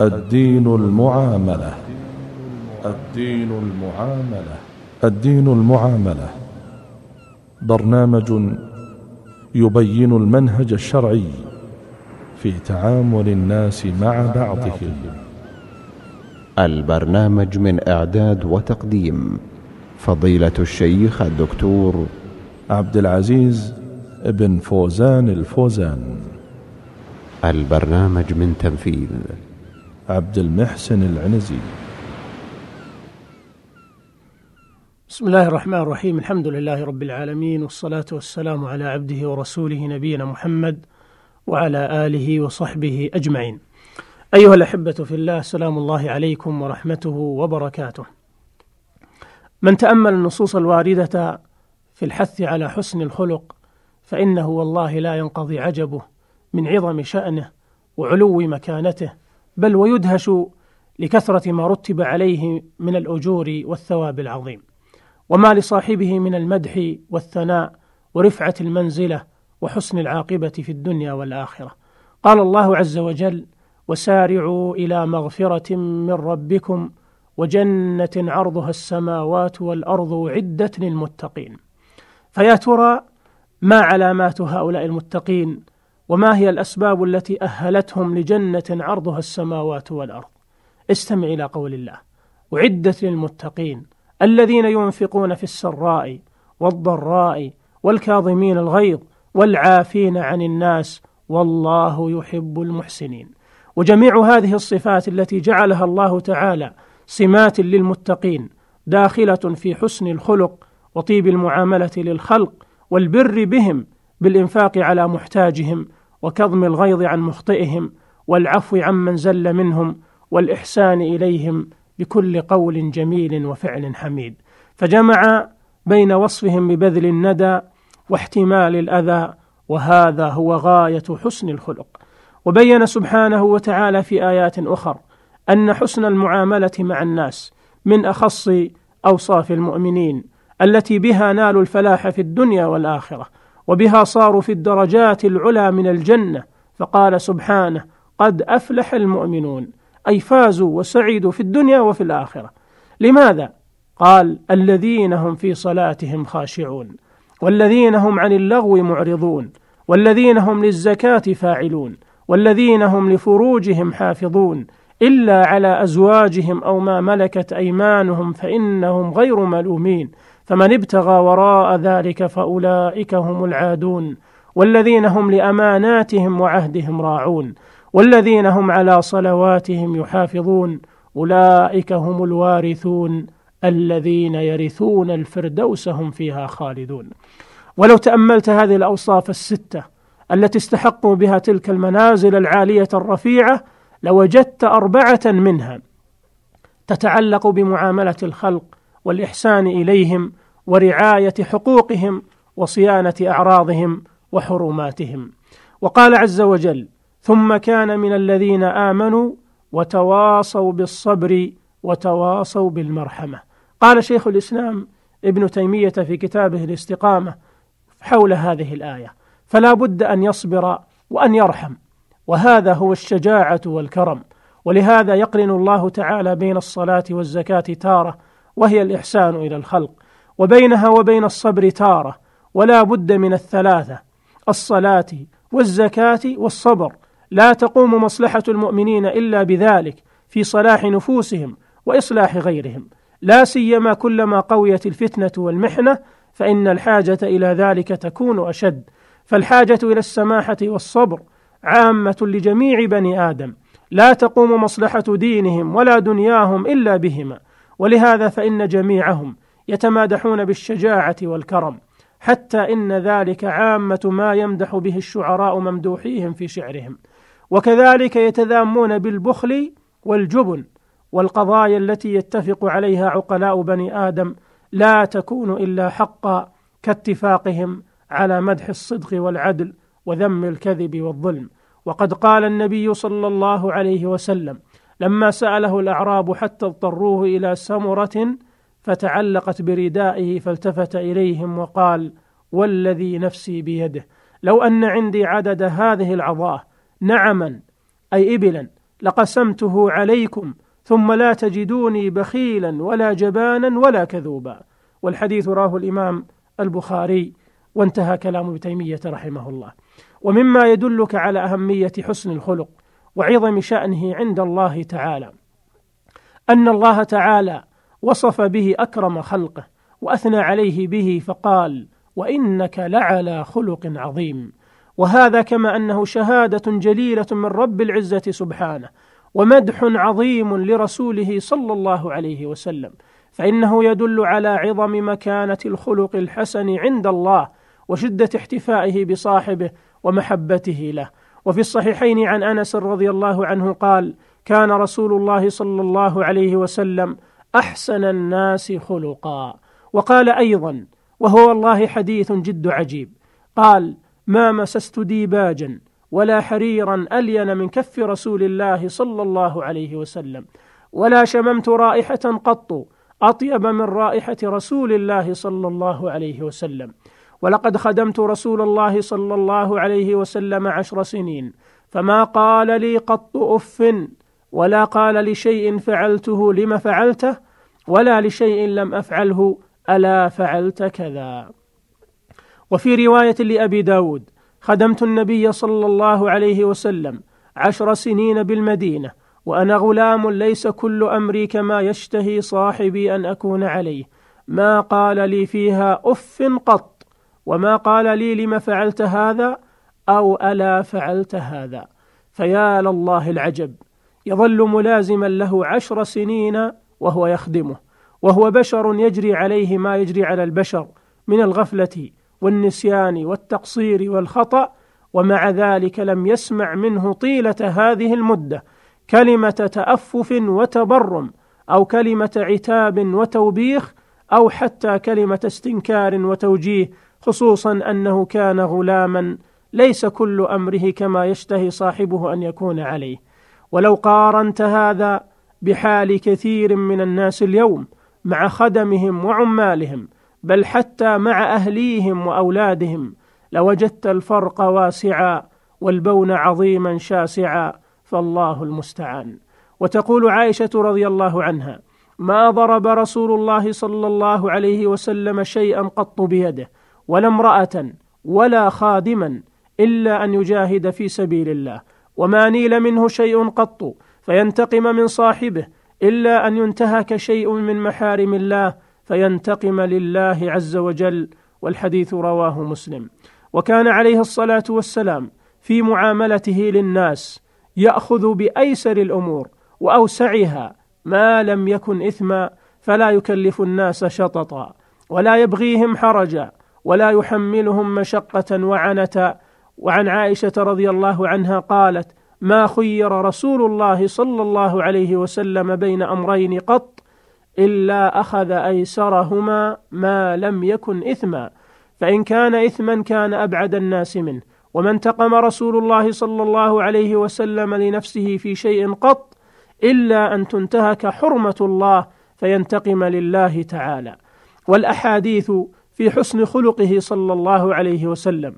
الدين المعاملة. الدين المعاملة. الدين المعاملة. برنامج يبين المنهج الشرعي في تعامل الناس مع بعضهم. البرنامج من إعداد وتقديم فضيلة الشيخ الدكتور عبد العزيز بن فوزان الفوزان. البرنامج من تنفيذ عبد المحسن العنزي. بسم الله الرحمن الرحيم. الحمد لله رب العالمين والصلاة والسلام على عبده ورسوله نبينا محمد وعلى آله وصحبه أجمعين. أيها الأحبة في الله سلام الله عليكم ورحمته وبركاته. من تأمل النصوص الواردة في الحث على حسن الخلق فإنه والله لا ينقضي عجبه من عظم شأنه وعلو مكانته بل ويدهش لكثرة ما رتب عليه من الأجور والثواب العظيم. وما لصاحبه من المدح والثناء ورفعة المنزلة وحسن العاقبة في الدنيا والآخرة. قال الله عز وجل وسارعوا إلى مغفرة من ربكم وجنة عرضها السماوات والأرض عدة للمتقين. فيا ترى ما علامات هؤلاء المتقين وما هي الأسباب التي أهلتهم لجنة عرضها السماوات والأرض؟ استمع إلى قول الله أعدت للمتقين الذين ينفقون في السراء والضراء والكاظمين الغيظ والعافين عن الناس والله يحب المحسنين. وجميع هذه الصفات التي جعلها الله تعالى سمات للمتقين داخلة في حسن الخلق وطيب المعاملة للخلق والبر بهم بالإنفاق على محتاجهم وكظم الغيظ عن مخطئهم والعفو عمن زل منهم والإحسان إليهم بكل قول جميل وفعل حميد. فجمع بين وصفهم ببذل الندى واحتمال الأذى وهذا هو غاية حسن الخلق. وبين سبحانه وتعالى في آيات أخر أن حسن المعاملة مع الناس من أخص أوصاف المؤمنين التي بها نالوا الفلاح في الدنيا والآخرة. وبها صاروا في الدرجات العلى من الجنة. فقال سبحانه قد أفلح المؤمنون أي فازوا وسعدوا في الدنيا وفي الآخرة. لماذا؟ قال الذين هم في صلاتهم خاشعون والذين هم عن اللغو معرضون والذين هم للزكاة فاعلون والذين هم لفروجهم حافظون إلا على أزواجهم أو ما ملكت أيمانهم فإنهم غير ملومين. فمن ابتغى وراء ذلك فأولئك هم العادون والذين هم لأماناتهم وعهدهم راعون والذين هم على صلواتهم يحافظون أولئك هم الوارثون الذين يرثون الفردوس هم فيها خالدون. ولو تأملت هذه الأوصاف الستة التي استحقوا بها تلك المنازل العالية الرفيعة لوجدت أربعة منها تتعلق بمعاملة الخلق والإحسان إليهم ورعاية حقوقهم وصيانة أعراضهم وحرماتهم. وقال عز وجل ثم كان من الذين آمنوا وتواصوا بالصبر وتواصوا بالمرحمة قال شيخ الإسلام ابن تيمية في كتابه الاستقامة حول هذه الآية فلا بد أن يصبر وأن يرحم وهذا هو الشجاعة والكرم ولهذا يقرن الله تعالى بين الصلاة والزكاة تارة وهي الإحسان إلى الخلق وبينها وبين الصبر تارة ولا بد من الثلاثة الصلاة والزكاة والصبر. لا تقوم مصلحة المؤمنين إلا بذلك في صلاح نفوسهم وإصلاح غيرهم. لا سيما كلما قويت الفتنة والمحنة فإن الحاجة إلى ذلك تكون أشد. فالحاجة إلى السماحة والصبر عامة لجميع بني آدم. لا تقوم مصلحة دينهم ولا دنياهم إلا بهما. ولهذا فإن جميعهم يتمادحون بالشجاعة والكرم حتى إن ذلك عامة ما يمدح به الشعراء ممدوحيهم في شعرهم. وكذلك يتذامون بالبخل والجبن والقضايا التي يتفق عليها عقلاء بني آدم لا تكون إلا حقا كاتفاقهم على مدح الصدق والعدل وذم الكذب والظلم. وقد قال النبي صلى الله عليه وسلم لما سأله الأعراب حتى اضطروه إلى سمرة فتعلقت بردائه فالتفت إليهم وقال والذي نفسي بيده. لو أن عندي عدد هذه العظاه نعما أي إبلا لقسمته عليكم ثم لا تجدوني بخيلا ولا جبانا ولا كذوبا. والحديث راه الإمام البخاري وانتهى كلام ابن تيمية رحمه الله. ومما يدلك على أهمية حسن الخلق وعظم شأنه عند الله تعالى. أن الله تعالى وصف به أكرم خلقه وأثنى عليه به فقال وإنك لعلى خلق عظيم. وهذا كما أنه شهادة جليلة من رب العزة سبحانه ومدح عظيم لرسوله صلى الله عليه وسلم. فإنه يدل على عظم مكانة الخلق الحسن عند الله وشدة احتفائه بصاحبه ومحبته له. وفي الصحيحين عن أنس رضي الله عنه قال كان رسول الله صلى الله عليه وسلم أحسن الناس خلقا. وقال أيضا وهو والله حديث جد عجيب. قال ما مسست ديباجا ولا حريرا ألين من كف رسول الله صلى الله عليه وسلم ولا شممت رائحة قط أطيب من رائحة رسول الله صلى الله عليه وسلم. ولقد خدمت رسول الله صلى الله عليه وسلم عشر سنين فما قال لي قط أف ولا قال لشيء فعلته لم فعلته ولا لشيء لم أفعله ألا فعلت كذا. وفي رواية لأبي داود خدمت النبي صلى الله عليه وسلم عشر سنين بالمدينة وأنا غلام ليس كل أمري كما يشتهي صاحبي أن أكون عليه ما قال لي فيها أف قط. وما قال لي لم فعلت هذا أو ألا فعلت هذا. فيا لله العجب. يظل ملازما له عشر سنين وهو يخدمه. وهو بشر يجري عليه ما يجري على البشر من الغفلة والنسيان والتقصير والخطأ ومع ذلك لم يسمع منه طيلة هذه المدة. كلمة تأفف وتبرم أو كلمة عتاب وتوبيخ أو حتى كلمة استنكار وتوجيه خصوصا أنه كان غلاما ليس كل أمره كما يشتهي صاحبه أن يكون عليه. ولو قارنت هذا بحال كثير من الناس اليوم مع خدمهم وعمالهم بل حتى مع أهليهم وأولادهم لوجدت الفرق واسعا والبون عظيما شاسعا فالله المستعان. وتقول عائشة رضي الله عنها ما ضرب رسول الله صلى الله عليه وسلم شيئا قط بيده ولا امرأة ولا خادما إلا أن يجاهد في سبيل الله وما نيل منه شيء قط فينتقم من صاحبه إلا أن ينتهك شيء من محارم الله فينتقم لله عز وجل والحديث رواه مسلم. وكان عليه الصلاة والسلام في معاملته للناس يأخذ بأيسر الأمور وأوسعها ما لم يكن إثما فلا يكلف الناس شططا ولا يبغيهم حرجا. ولا يحملهم مشقة وعنة وعن عائشة رضي الله عنها قالت ما خير رسول الله صلى الله عليه وسلم بين أمرين قط إلا أخذ أيسرهما ما لم يكن إثما فإن كان إثما كان أبعد الناس منه وما انتقم رسول الله صلى الله عليه وسلم لنفسه في شيء قط إلا أن تنتهك حرمة الله فينتقم لله تعالى والأحاديث في حسن خلقه صلى الله عليه وسلم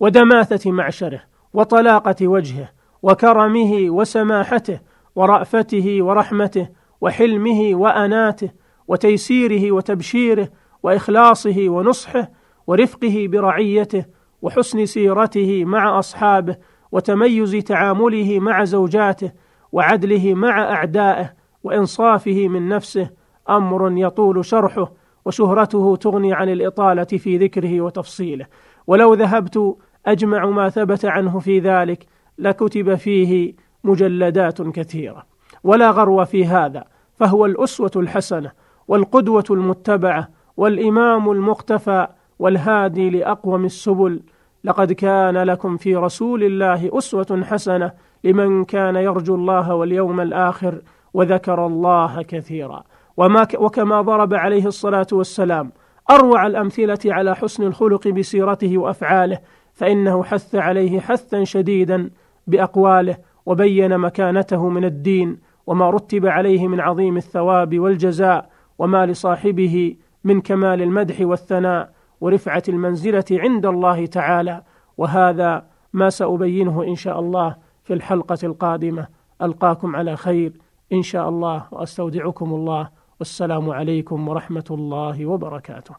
ودماثة معشره وطلاقة وجهه وكرمه وسماحته ورأفته ورحمته وحلمه وأناته وتيسيره وتبشيره وإخلاصه ونصحه ورفقه برعيته وحسن سيرته مع أصحابه وتميز تعامله مع زوجاته وعدله مع أعدائه وإنصافه من نفسه أمر يطول شرحه. وشهرته تغني عن الإطالة في ذكره وتفصيله. ولو ذهبت أجمع ما ثبت عنه في ذلك لكتب فيه مجلدات كثيرة. ولا غرو في هذا فهو الأسوة الحسنة والقدوة المتبعة والإمام المقتفى والهادي لأقوم السبل. لقد كان لكم في رسول الله أسوة حسنة لمن كان يرجو الله واليوم الآخر وذكر الله كثيرا. وما وكما ضرب عليه الصلاة والسلام أروع الأمثلة على حسن الخلق بسيرته وأفعاله فإنه حث عليه حثا شديدا بأقواله وبين مكانته من الدين وما رتب عليه من عظيم الثواب والجزاء وما لصاحبه من كمال المدح والثناء ورفعة المنزلة عند الله تعالى. وهذا ما سأبينه إن شاء الله في الحلقة القادمة. ألقاكم على خير إن شاء الله وأستودعكم الله. والسلام عليكم ورحمة الله وبركاته.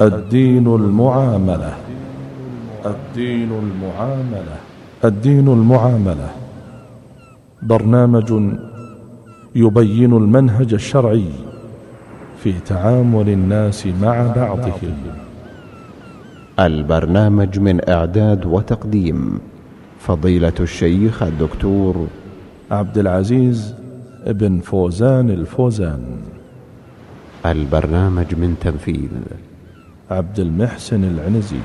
الدين المعاملة. الدين المعاملة. الدين المعاملة. برنامج يبين المنهج الشرعي في تعامل الناس مع بعضهم. البرنامج من إعداد وتقديم فضيلة الشيخ الدكتور عبد العزيز بن فوزان الفوزان. البرنامج من تنفيذ عبد المحسن العنزي.